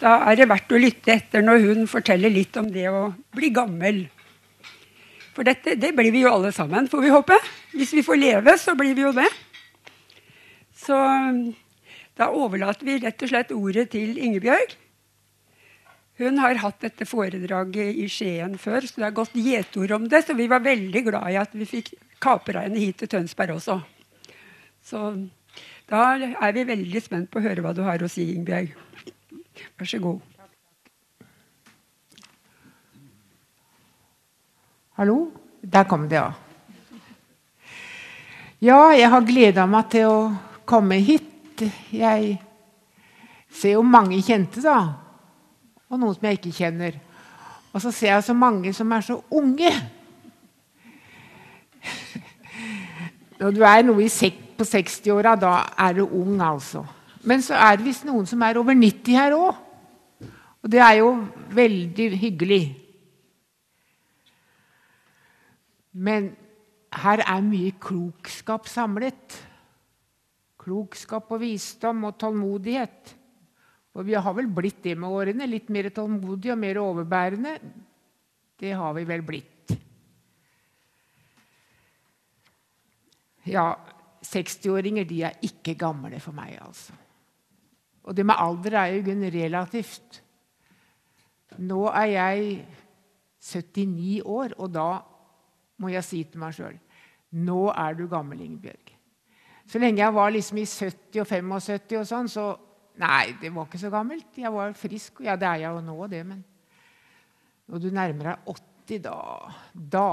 Da er det verdt å lytte etter når hun forteller litt om det å bli gammel. For dette, det blir vi jo alle sammen, får vi håpe. Hvis vi får leve, så blir vi jo det. Så da overlater vi rett og slett ordet til Ingebjørg. Hun har hatt dette foredraget i Skien før, så det har gått gjetord om det. Så vi var veldig glad i at vi fikk kapra henne hit til Tønsberg også. Så da er vi veldig spent på å høre hva du har å si, Ingebjørg. Vær så god. Hallo? Der kom det, ja. Ja, jeg har gleda meg til å komme hit. Jeg ser jo mange kjente, da. Og noen som jeg ikke kjenner. Og så ser jeg så mange som er så unge. Når du er noe på 60-åra, da er du ung, altså. Men så er det visst noen som er over 90 her òg. Og det er jo veldig hyggelig. Men her er mye klokskap samlet. Klokskap og visdom og tålmodighet. Og vi har vel blitt det med årene. Litt mer tålmodige og mer overbærende. Det har vi vel blitt. Ja, 60-åringer de er ikke gamle for meg, altså. Og det med alder er jo kun relativt. Nå er jeg 79 år, og da må jeg si til meg sjøl Nå er du gammel, Ingebjørg. Så lenge jeg var liksom i 70 og 75 og sånn, så Nei, det var ikke så gammelt. Jeg var frisk. Ja, det er jeg jo nå, det, men når du nærmer deg 80, da Da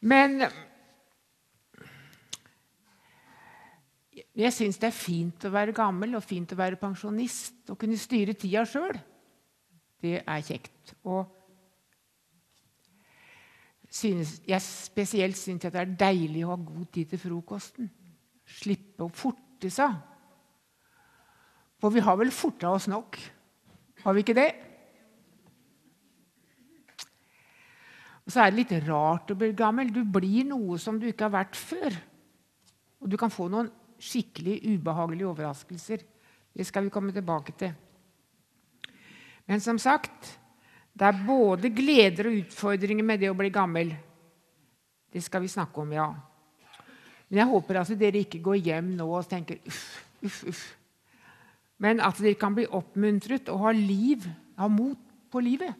Men jeg syns det er fint å være gammel og fint å være pensjonist og kunne styre tida sjøl. Det er kjekt. Og synes, jeg spesielt syns det er deilig å ha god tid til frokosten. Slippe å forte seg. For vi har vel forta oss nok? Har vi ikke det? Og så er det litt rart å bli gammel. Du blir noe som du ikke har vært før. Og du kan få noen skikkelig ubehagelige overraskelser. Det skal vi komme tilbake til. Men som sagt, det er både gleder og utfordringer med det å bli gammel. Det skal vi snakke om, ja. Men jeg håper altså dere ikke går hjem nå og tenker uff, uff, uff. Men at dere kan bli oppmuntret og ha liv, ha mot på livet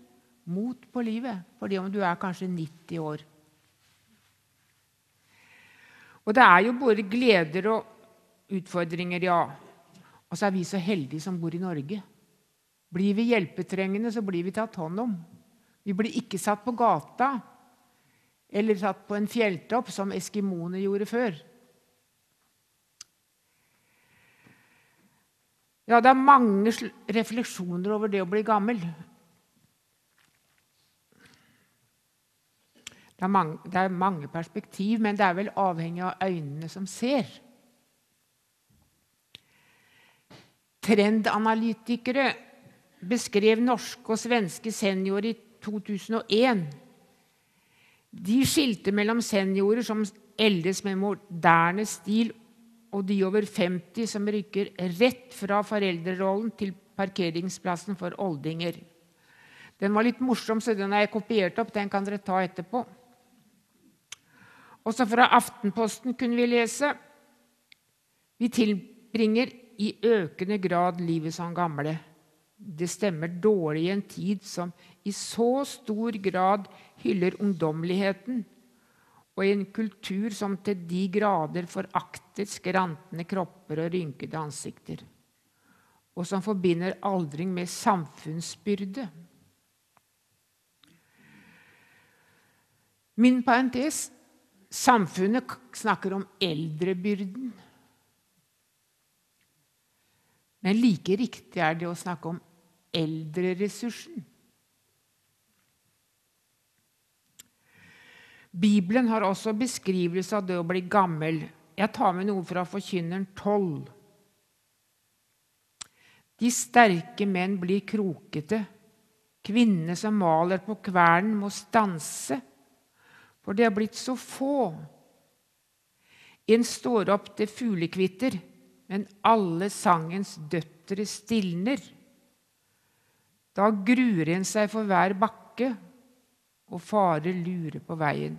mot på livet fordi om du er kanskje 90 år. Og det er jo både gleder og utfordringer, ja. Og så er vi så heldige som bor i Norge. Blir vi hjelpetrengende, så blir vi tatt hånd om. Vi blir ikke satt på gata eller satt på en fjelltopp, som eskimoene gjorde før. Ja, det er mange refleksjoner over det å bli gammel. Det er, mange, det er mange perspektiv, men det er vel avhengig av øynene som ser. Trendanalytikere beskrev norske og svenske seniorer i 2001. De skilte mellom seniorer som eldes med moderne stil, og de over 50 som rykker rett fra foreldrerollen til parkeringsplassen for oldinger. Den var litt morsom, så den har jeg kopiert opp. Den kan dere ta etterpå. Også fra Aftenposten kunne vi lese vi tilbringer i økende grad livet som gamle. Det stemmer dårlig i en tid som i så stor grad hyller ungdommeligheten, og i en kultur som til de grader forakter skrantende kropper og rynkede ansikter, og som forbinder aldring med samfunnsbyrde. Min parentes Samfunnet snakker om eldrebyrden. Men like riktig er det å snakke om eldreressursen. Bibelen har også beskrivelse av det å bli gammel. Jeg tar med noe fra Forkynneren 12. De sterke menn blir krokete. Kvinnene som maler på kvernen, må stanse for det er blitt så få. En står opp til fuglekvitter, men alle sangens døtre stilner. Da gruer en seg for hver bakke, og fare lurer på veien.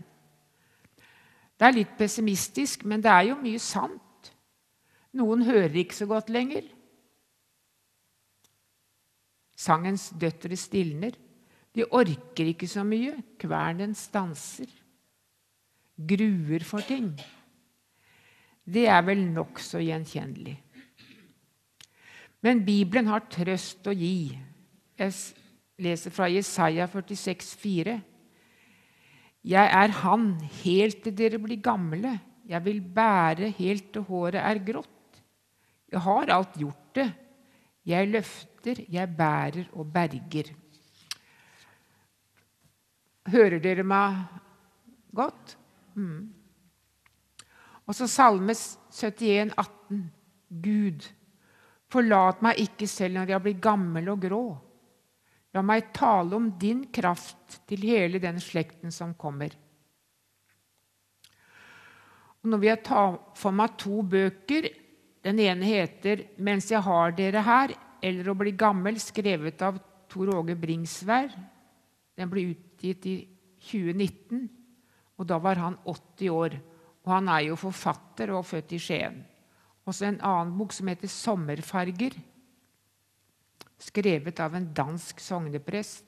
Det er litt pessimistisk, men det er jo mye sant. Noen hører ikke så godt lenger. Sangens døtre stilner. De orker ikke så mye. Kvernen stanser. Gruer for ting. Det er vel nokså gjenkjennelig. Men Bibelen har trøst å gi. Jeg leser fra Jesaja 46, 46,4. Jeg er Han helt til dere blir gamle. Jeg vil bære helt til håret er grått. Jeg har alt gjort det. Jeg løfter, jeg bærer og berger. Hører dere meg godt? Mm. Og så Salme 71, 18. Gud, forlat meg ikke selv når jeg blir gammel og grå. La meg tale om din kraft til hele den slekten som kommer. Og når vi har for meg to bøker Den ene heter 'Mens jeg har dere her', eller 'Å bli gammel', skrevet av Tor Åge Bringsvær. Den ble utgitt i 2019, og da var han 80 år. Og han er jo forfatter og født i Skien. Også en annen bok som heter 'Sommerfarger', skrevet av en dansk sogneprest,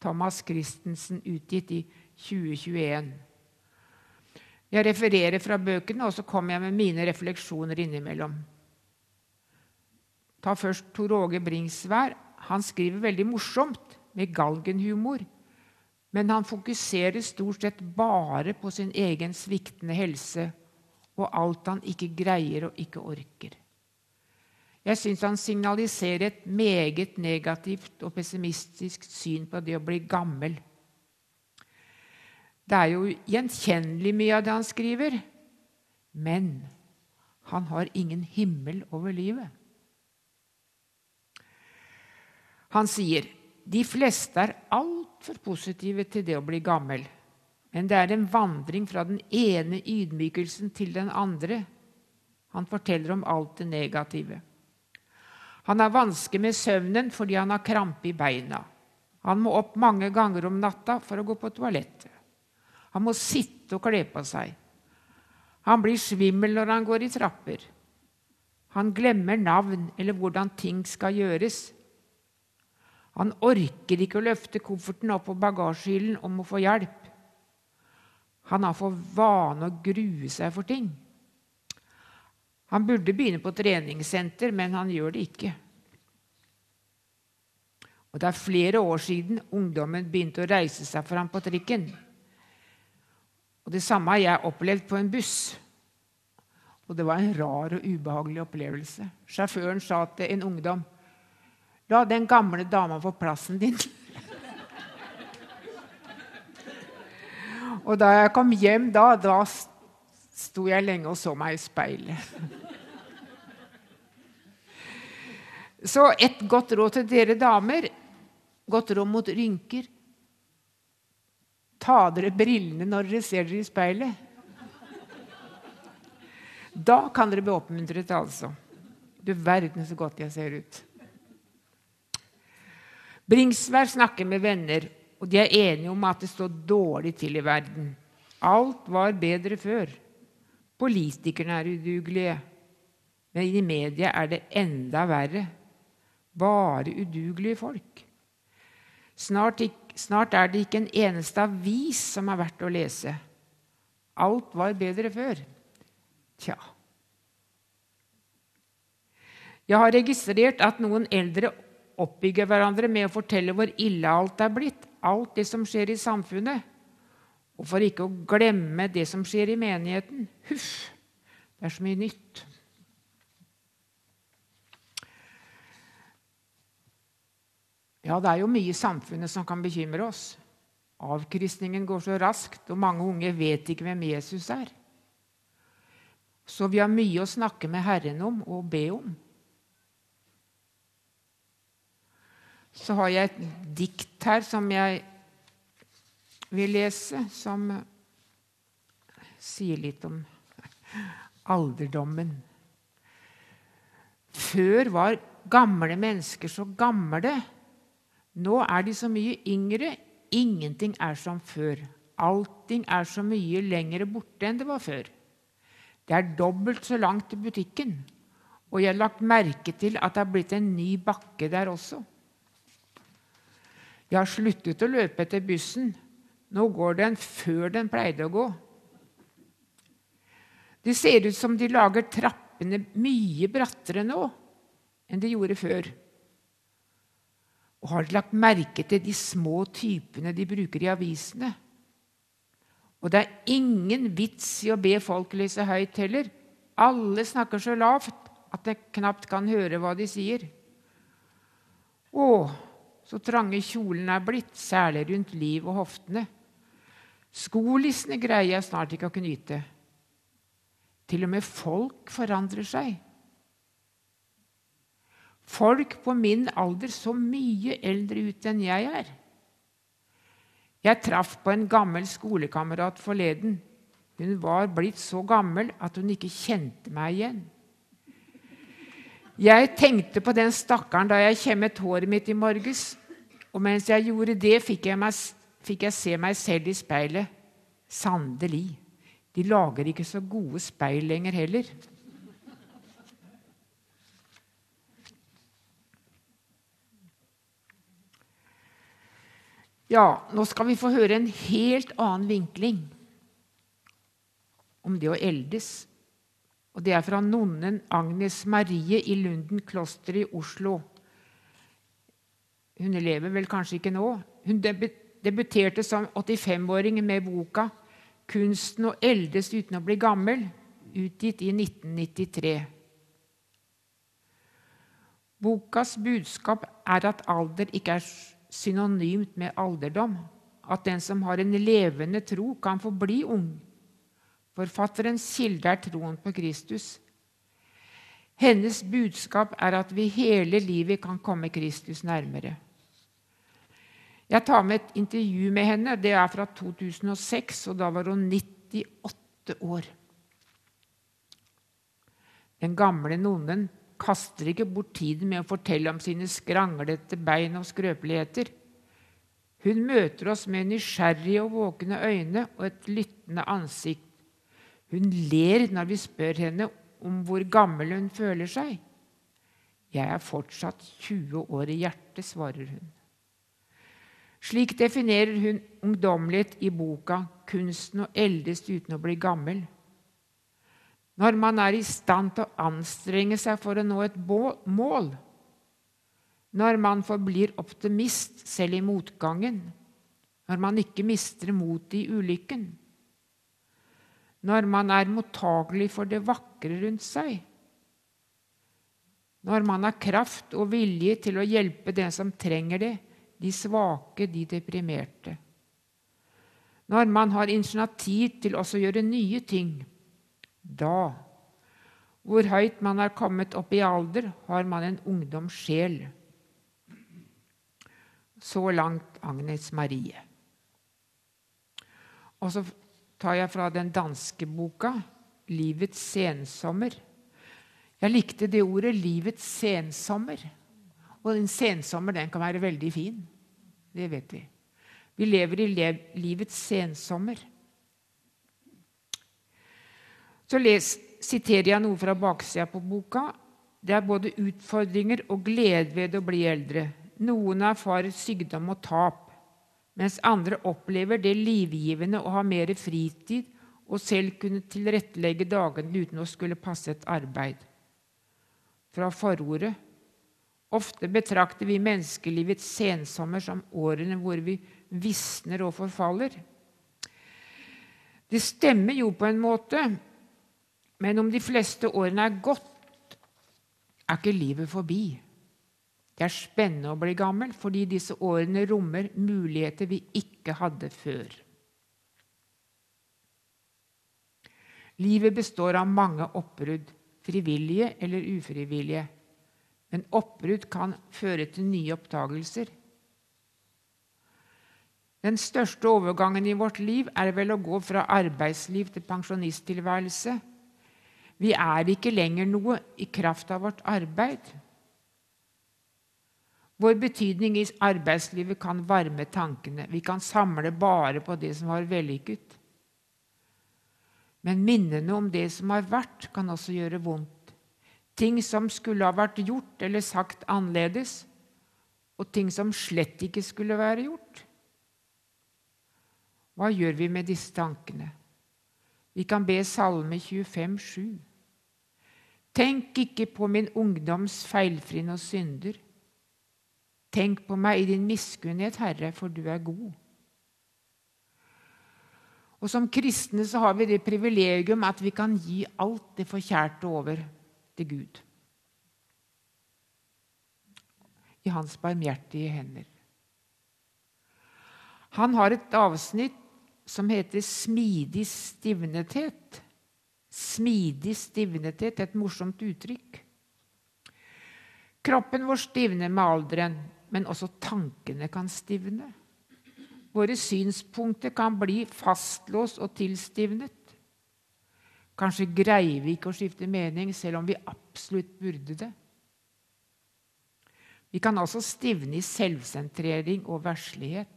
Thomas Christensen, utgitt i 2021. Jeg refererer fra bøkene, og så kommer jeg med mine refleksjoner innimellom. Ta først Tor Åge Bringsvær. Han skriver veldig morsomt, med galgenhumor. Men han fokuserer stort sett bare på sin egen sviktende helse og alt han ikke greier og ikke orker. Jeg syns han signaliserer et meget negativt og pessimistisk syn på det å bli gammel. Det er jo gjenkjennelig mye av det han skriver, men han har ingen himmel over livet. Han sier de fleste er altfor positive til det å bli gammel. Men det er en vandring fra den ene ydmykelsen til den andre. Han forteller om alt det negative. Han har vansker med søvnen fordi han har krampe i beina. Han må opp mange ganger om natta for å gå på toalettet. Han må sitte og kle på seg. Han blir svimmel når han går i trapper. Han glemmer navn eller hvordan ting skal gjøres. Han orker ikke å løfte kofferten opp på bagasjehyllen om å få hjelp. Han har for vane å grue seg for ting. Han burde begynne på treningssenter, men han gjør det ikke. Og Det er flere år siden ungdommen begynte å reise seg for ham på trikken. Og Det samme har jeg opplevd på en buss. Og det var en rar og ubehagelig opplevelse. Sjåføren sa til en ungdom La den gamle dama få plassen din. og da jeg kom hjem da, da sto jeg lenge og så meg i speilet. så et godt råd til dere damer, godt råd mot rynker Ta dere brillene når dere ser dere i speilet. Da kan dere bli oppmuntret, altså. Du verden så godt jeg ser ut. Bringsvær snakker med venner, og de er enige om at det står dårlig til i verden. Alt var bedre før. Politikerne er udugelige. Men i media er det enda verre. Bare udugelige folk. Snart, snart er det ikke en eneste avis som er verdt å lese. Alt var bedre før. Tja. Jeg har registrert at noen eldre oppbygger hverandre med å fortelle hvor ille alt er blitt, alt det som skjer i samfunnet. Og for ikke å glemme det som skjer i menigheten. Huff, det er så mye nytt. Ja, det er jo mye i samfunnet som kan bekymre oss. Avkristningen går så raskt, og mange unge vet ikke hvem Jesus er. Så vi har mye å snakke med Herren om og be om. Så har jeg et dikt her som jeg vil lese, som sier litt om alderdommen. Før var gamle mennesker så gamle. Nå er de så mye yngre. Ingenting er som før. Allting er så mye lenger borte enn det var før. Det er dobbelt så langt til butikken, og jeg har lagt merke til at det har blitt en ny bakke der også. Jeg har sluttet å løpe etter bussen. Nå går den før den pleide å gå. Det ser ut som de lager trappene mye brattere nå enn de gjorde før. Og har lagt merke til de små typene de bruker i avisene? Og det er ingen vits i å be folk lese høyt heller. Alle snakker så lavt at jeg knapt kan høre hva de sier. Å, så trange kjolene er blitt, særlig rundt liv og hoftene. Skolissene greier jeg snart ikke å knyte. Til og med folk forandrer seg. Folk på min alder så mye eldre ut enn jeg er. Jeg traff på en gammel skolekamerat forleden. Hun var blitt så gammel at hun ikke kjente meg igjen. Jeg tenkte på den stakkaren da jeg kjemmet håret mitt i morges. Og mens jeg gjorde det, fikk jeg, meg, fikk jeg se meg selv i speilet. Sannelig. De lager ikke så gode speil lenger heller. Ja, nå skal vi få høre en helt annen vinkling om det å eldes. Og Det er fra nonnen Agnes Marie i Lunden kloster i Oslo. Hun lever vel kanskje ikke nå. Hun debuterte som 85-åring med boka 'Kunsten å eldes uten å bli gammel', utgitt i 1993. Bokas budskap er at alder ikke er synonymt med alderdom. At den som har en levende tro, kan få bli ung. Forfatterens kilde er troen på Kristus. Hennes budskap er at vi hele livet kan komme Kristus nærmere. Jeg tar med et intervju med henne. Det er fra 2006, og da var hun 98 år. Den gamle nonnen kaster ikke bort tiden med å fortelle om sine skranglete bein og skrøpeligheter. Hun møter oss med nysgjerrige og våkne øyne og et lyttende ansikt. Hun ler når vi spør henne om hvor gammel hun føler seg. Jeg er fortsatt 20 år i hjertet, svarer hun. Slik definerer hun ungdommelighet i boka 'Kunsten å eldes uten å bli gammel'. Når man er i stand til å anstrenge seg for å nå et mål. Når man forblir optimist selv i motgangen. Når man ikke mister motet i ulykken. Når man er mottagelig for det vakre rundt seg. Når man har kraft og vilje til å hjelpe den som trenger det, de svake, de deprimerte. Når man har initiativ til også å gjøre nye ting da. Hvor høyt man har kommet opp i alder, har man en ungdomssjel. Så langt Agnes Marie. Og så tar jeg fra den danske boka 'Livets sensommer'. Jeg likte det ordet 'livets sensommer'. Og en sensommer den kan være veldig fin. Det vet vi. Vi lever i livets sensommer. Så les, siterer jeg noe fra baksida på boka. Det er både utfordringer og glede ved å bli eldre. Noen erfarer sykdom og tap, mens andre opplever det livgivende å ha mer fritid og selv kunne tilrettelegge dagene uten å skulle passe et arbeid. Fra forordet Ofte betrakter vi menneskelivets sensommer som årene hvor vi visner og forfaller. Det stemmer jo på en måte, men om de fleste årene er gått, er ikke livet forbi. Det er spennende å bli gammel fordi disse årene rommer muligheter vi ikke hadde før. Livet består av mange oppbrudd, frivillige eller ufrivillige. Men oppbrudd kan føre til nye oppdagelser. Den største overgangen i vårt liv er vel å gå fra arbeidsliv til pensjonisttilværelse. Vi er ikke lenger noe i kraft av vårt arbeid. Vår betydning i arbeidslivet kan varme tankene. Vi kan samle bare på det som var vellykket. Men minnene om det som har vært, kan også gjøre vondt. Ting som skulle ha vært gjort eller sagt annerledes, og ting som slett ikke skulle være gjort. Hva gjør vi med disse tankene? Vi kan be Salme 25, 7. Tenk ikke på min ungdoms feilfrinn og synder. Tenk på meg i din miskunnhet, Herre, for du er god. Og Som kristne så har vi det privilegium at vi kan gi alt det forkjærte over til Gud. I hans barmhjertige hender. Han har et avsnitt som heter 'smidig stivnethet'. Smidig stivnethet, et morsomt uttrykk. Kroppen vår stivner med alderen, men også tankene kan stivne. Våre synspunkter kan bli fastlåst og tilstivnet. Kanskje greier vi ikke å skifte mening, selv om vi absolutt burde det. Vi kan også stivne i selvsentrering og verslighet.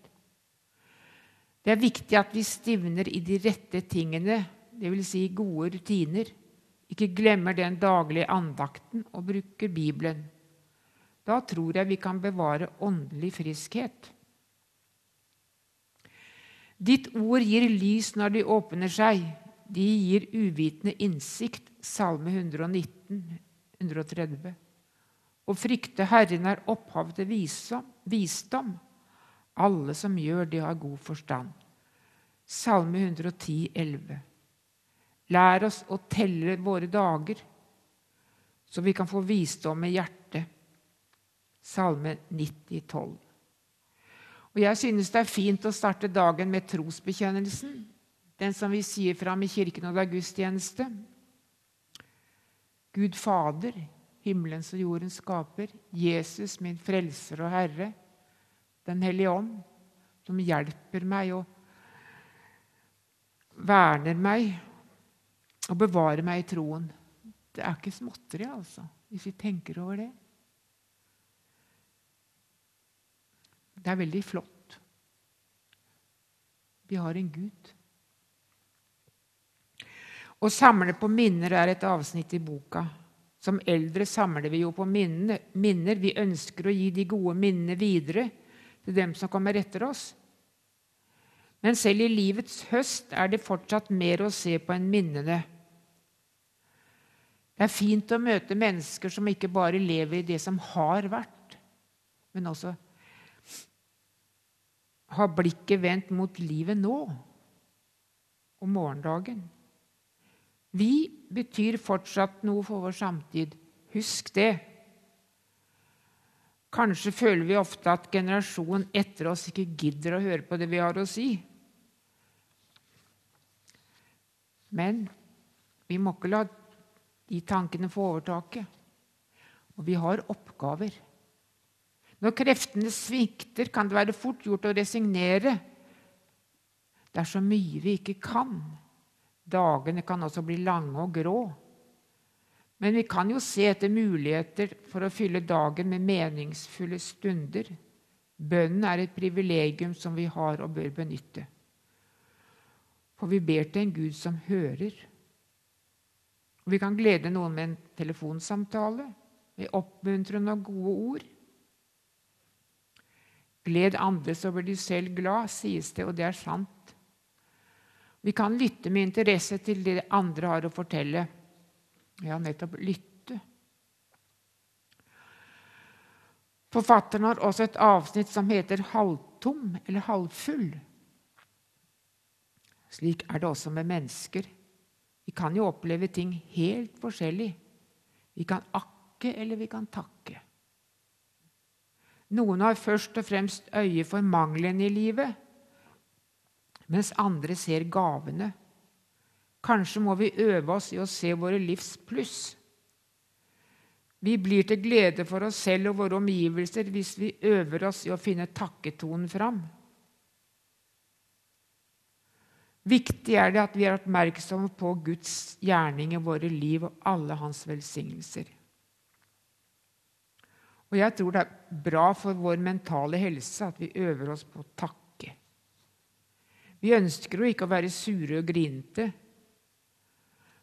Det er viktig at vi stivner i de rette tingene, dvs. Si gode rutiner. Ikke glemmer den daglige andakten og bruker Bibelen. Da tror jeg vi kan bevare åndelig friskhet. Ditt ord gir lys når de åpner seg. De gir uvitende innsikt. Salme 119, 130. Å frykte Herren er opphav til visdom. Alle som gjør det, har god forstand. Salme 110, 11. Lær oss å telle våre dager, så vi kan få visdom med hjertet. Salme 90, 12. Og Jeg synes det er fint å starte dagen med trosbekjennelsen, den som vi sier fram i kirken og gudstjeneste. Gud Fader, himmelens og jordens skaper, Jesus, min frelser og Herre, Den hellige ånd, som hjelper meg og verner meg og bevarer meg i troen. Det er ikke småtteri, altså, hvis vi tenker over det. Det er veldig flott. Vi har en Gud. Å samle på minner er et avsnitt i boka. Som eldre samler vi jo på minner. Vi ønsker å gi de gode minnene videre til dem som kommer etter oss. Men selv i livets høst er det fortsatt mer å se på enn minnene. Det er fint å møte mennesker som ikke bare lever i det som har vært, men også har blikket vendt mot livet nå og morgendagen. Vi betyr fortsatt noe for vår samtid. Husk det. Kanskje føler vi ofte at generasjonen etter oss ikke gidder å høre på det vi har å si. Men vi må ikke la de tankene få overtaket. Og vi har oppgaver. Når kreftene svikter, kan det være fort gjort å resignere. Det er så mye vi ikke kan. Dagene kan også bli lange og grå. Men vi kan jo se etter muligheter for å fylle dagen med meningsfulle stunder. Bønnen er et privilegium som vi har og bør benytte. For vi ber til en Gud som hører. Vi kan glede noen med en telefonsamtale, med oppmuntrende og gode ord. Gled andre, så blir du selv glad, sies det, og det er sant. Vi kan lytte med interesse til det andre har å fortelle. Ja, nettopp lytte. Forfatteren har også et avsnitt som heter 'halvtom' eller 'halvfull'. Slik er det også med mennesker. Vi kan jo oppleve ting helt forskjellig. Vi kan akke, eller vi kan takke. Noen har først og fremst øye for manglene i livet, mens andre ser gavene. Kanskje må vi øve oss i å se våre livs pluss. Vi blir til glede for oss selv og våre omgivelser hvis vi øver oss i å finne takketonen fram. Viktig er det at vi er oppmerksomme på Guds gjerning i våre liv og alle hans velsignelser. Og jeg tror det er bra for vår mentale helse at vi øver oss på å takke. Vi ønsker jo ikke å være sure og grinete.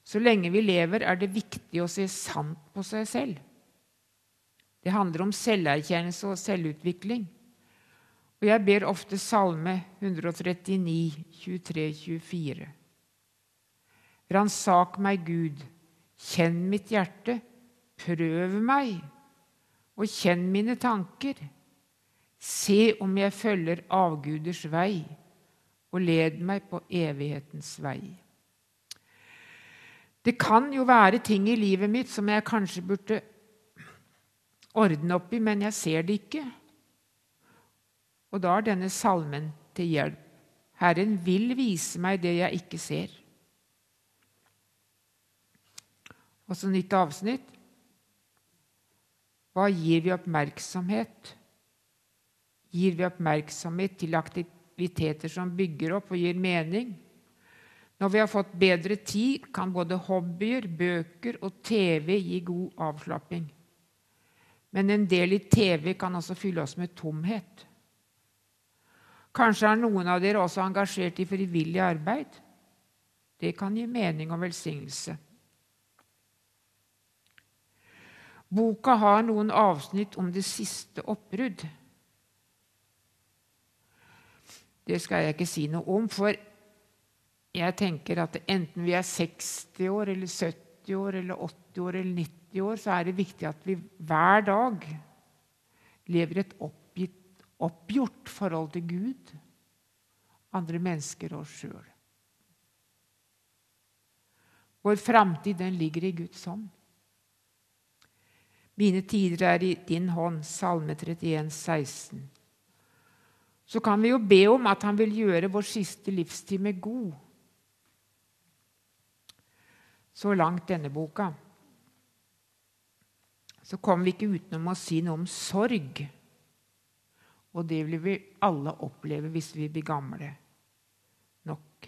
Så lenge vi lever, er det viktig å se sant på seg selv. Det handler om selverkjennelse og selvutvikling. Og jeg ber ofte Salme 139, 23-24. Ransak meg, Gud, kjenn mitt hjerte, prøv meg, og kjenn mine tanker. Se om jeg følger avguders vei, og led meg på evighetens vei. Det kan jo være ting i livet mitt som jeg kanskje burde ordne opp i, men jeg ser det ikke. Og da er denne salmen til hjelp. Herren vil vise meg det jeg ikke ser. Og så nytt avsnitt. Hva gir vi oppmerksomhet? Gir vi oppmerksomhet til aktiviteter som bygger opp og gir mening? Når vi har fått bedre tid, kan både hobbyer, bøker og TV gi god avslapping. Men en del i TV kan også fylle oss med tomhet. Kanskje er noen av dere også engasjert i frivillig arbeid. Det kan gi mening og velsignelse. Boka har noen avsnitt om det siste oppbrudd. Det skal jeg ikke si noe om, for jeg tenker at enten vi er 60 år eller 70 år eller 80 år eller 90 år, så er det viktig at vi hver dag lever et oppgitt, oppgjort forhold til Gud, andre mennesker og oss sjøl. Vår framtid ligger i Guds hånd. Mine tider er i din hånd, Salme 31, 16. Så kan vi jo be om at han vil gjøre vår siste livstime god. Så langt denne boka. Så kommer vi ikke utenom å si noe om sorg. Og det vil vi alle oppleve hvis vi blir gamle nok.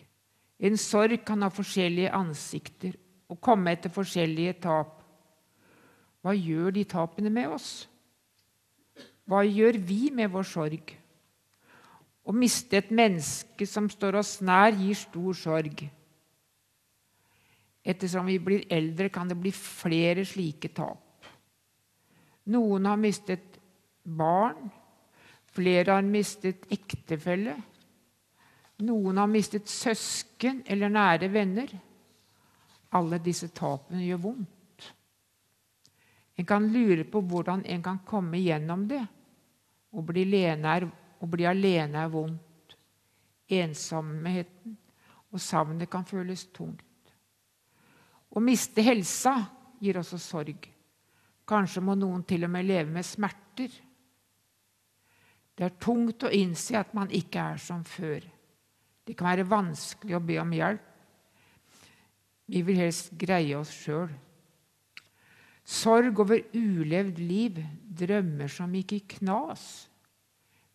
En sorg kan ha forskjellige ansikter og komme etter forskjellige tap. Hva gjør de tapene med oss? Hva gjør vi med vår sorg? Å miste et menneske som står oss nær, gir stor sorg. Ettersom vi blir eldre, kan det bli flere slike tap. Noen har mistet barn, Flere har mistet ektefelle. Noen har mistet søsken eller nære venner. Alle disse tapene gjør vondt. En kan lure på hvordan en kan komme gjennom det. og bli alene er, bli alene er vondt. Ensomheten og savnet kan føles tungt. Å miste helsa gir også sorg. Kanskje må noen til og med leve med smerter. Det er tungt å innse at man ikke er som før. Det kan være vanskelig å be om hjelp. Vi vil helst greie oss sjøl. Sorg over ulevd liv, drømmer som gikk i knas.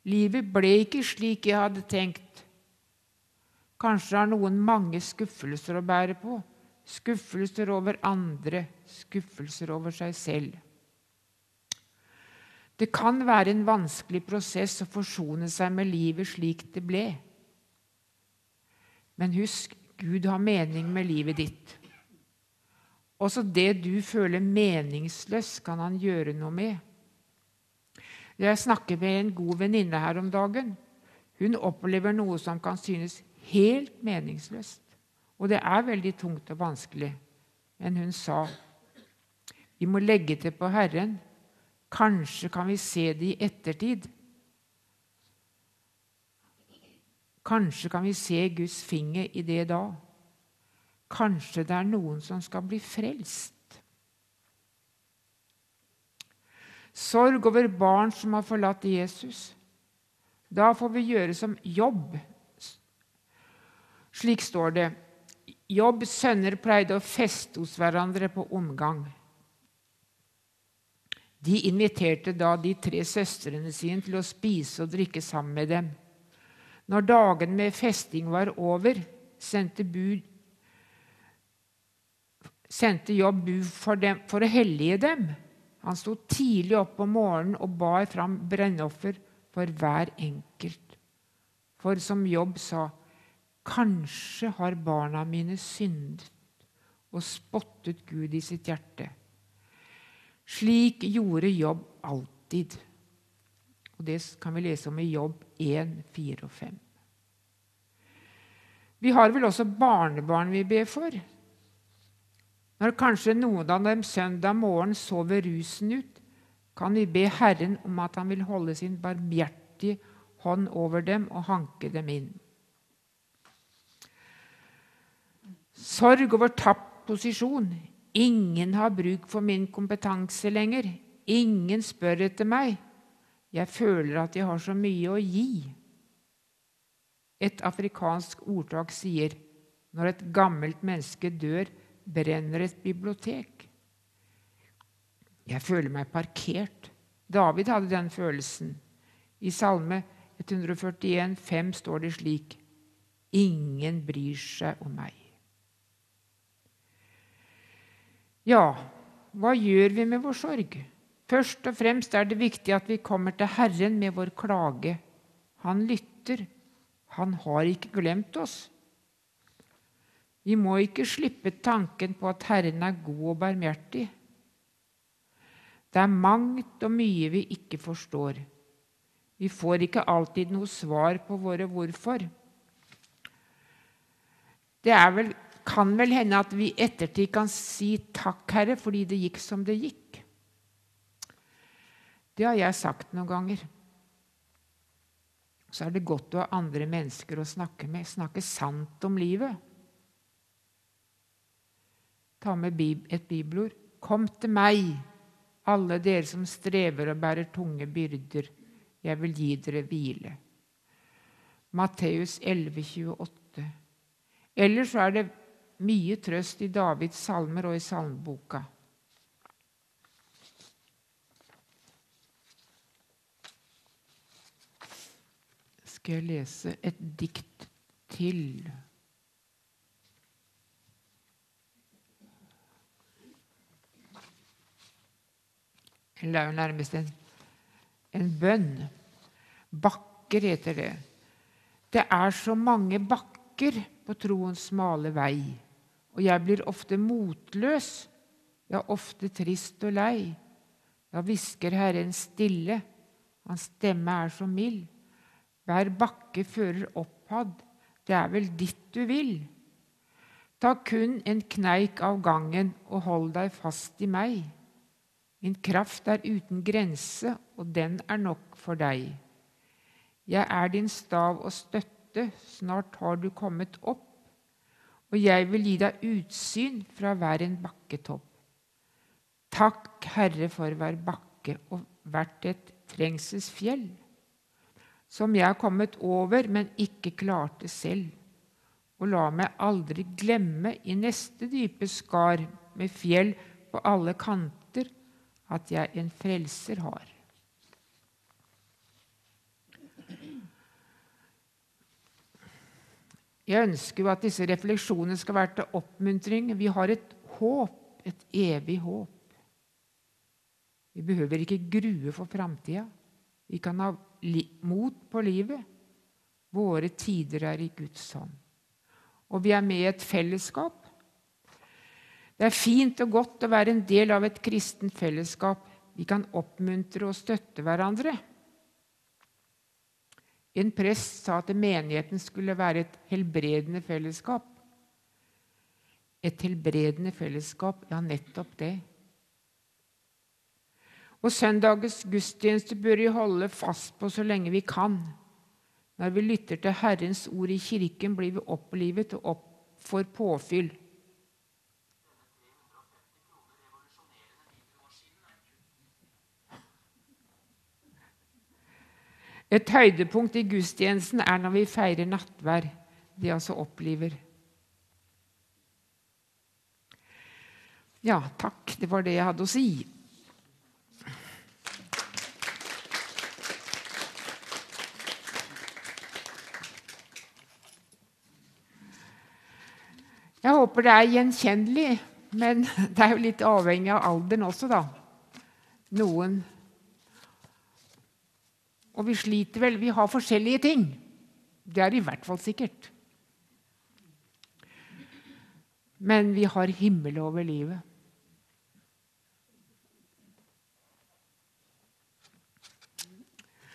Livet ble ikke slik jeg hadde tenkt. Kanskje har noen mange skuffelser å bære på. Skuffelser over andre, skuffelser over seg selv. Det kan være en vanskelig prosess å forsone seg med livet slik det ble. Men husk, Gud har mening med livet ditt. Også det du føler meningsløst, kan han gjøre noe med. Jeg snakker med en god venninne her om dagen. Hun opplever noe som kan synes helt meningsløst. Og det er veldig tungt og vanskelig. Men hun sa vi må legge til på Herren Kanskje kan vi se det i ettertid. Kanskje kan vi se Guds finger i det da. Kanskje det er noen som skal bli frelst. Sorg over barn som har forlatt Jesus. Da får vi gjøre som jobb. Slik står det. Jobb sønner pleide å feste hos hverandre på omgang. De inviterte da de tre søstrene sine til å spise og drikke sammen med dem. Når dagen med festing var over, sendte, bud, sendte jobb bud for, dem, for å hellige dem. Han sto tidlig opp om morgenen og bar fram brennoffer for hver enkelt. For som Jobb sa, kanskje har barna mine syndet og spottet Gud i sitt hjerte. Slik gjorde Jobb alltid. Og Det kan vi lese om i Jobb 1, 4 og 5. Vi har vel også barnebarn vi ber for. Når kanskje noen av dem søndag morgen sover rusen ut, kan vi be Herren om at han vil holde sin barmhjertige hånd over dem og hanke dem inn. Sorg over tapt posisjon. Ingen har bruk for min kompetanse lenger. Ingen spør etter meg. Jeg føler at jeg har så mye å gi. Et afrikansk ordtak sier når et gammelt menneske dør, brenner et bibliotek. Jeg føler meg parkert. David hadde den følelsen. I Salme 141, 5 står det slik Ingen bryr seg om meg. Ja, hva gjør vi med vår sorg? Først og fremst er det viktig at vi kommer til Herren med vår klage. Han lytter. Han har ikke glemt oss. Vi må ikke slippe tanken på at Herren er god og barmhjertig. Det er mangt og mye vi ikke forstår. Vi får ikke alltid noe svar på våre hvorfor. Det vel, kan vel hende at vi i ettertid kan si takk, Herre, fordi det gikk som det gikk. Det har jeg sagt noen ganger. Så er det godt å ha andre mennesker å snakke med, snakke sant om livet. Ta med et bibelord. Kom til meg, alle dere som strever og bærer tunge byrder. Jeg vil gi dere hvile. Matteus 11, 28. Ellers er det mye trøst i Davids salmer og i salmeboka. skal jeg lese et dikt til. Eller det er jo nærmest en, en bønn. Bakker heter det. Det er så mange bakker på troens smale vei, og jeg blir ofte motløs, ja, ofte trist og lei. Da hvisker Herren stille, hans stemme er så mild. Hver bakke fører opphadd, det er vel ditt du vil. Ta kun en kneik av gangen og hold deg fast i meg. Min kraft er uten grense, og den er nok for deg. Jeg er din stav og støtte, snart har du kommet opp, og jeg vil gi deg utsyn fra hver en bakketopp. Takk, Herre, for hver bakke og hvert et trengselsfjell som jeg er kommet over, men ikke klarte selv. Og la meg aldri glemme i neste dype skar med fjell på alle kanter at jeg en frelser har. Jeg ønsker jo at disse refleksjonene skal være til oppmuntring. Vi har et håp, et evig håp. Vi behøver ikke grue for framtida. Vi kan ha mot på livet. Våre tider er i Guds hånd. Og vi er med i et fellesskap. Det er fint og godt å være en del av et kristent fellesskap. Vi kan oppmuntre og støtte hverandre. En prest sa at menigheten skulle være et helbredende fellesskap. Et helbredende fellesskap, ja, nettopp det. Og søndagens gudstjeneste bør vi holde fast på så lenge vi kan. Når vi lytter til Herrens ord i kirken, blir vi opplivet og opp for påfyll. Et høydepunkt i gudstjenesten er når vi feirer nattvær. Det altså oppliver. Ja, takk. Det var det jeg hadde å si. Jeg håper det er gjenkjennelig, men det er jo litt avhengig av alderen også, da. Noen Og vi sliter vel. Vi har forskjellige ting. Det er i hvert fall sikkert. Men vi har himmel over livet.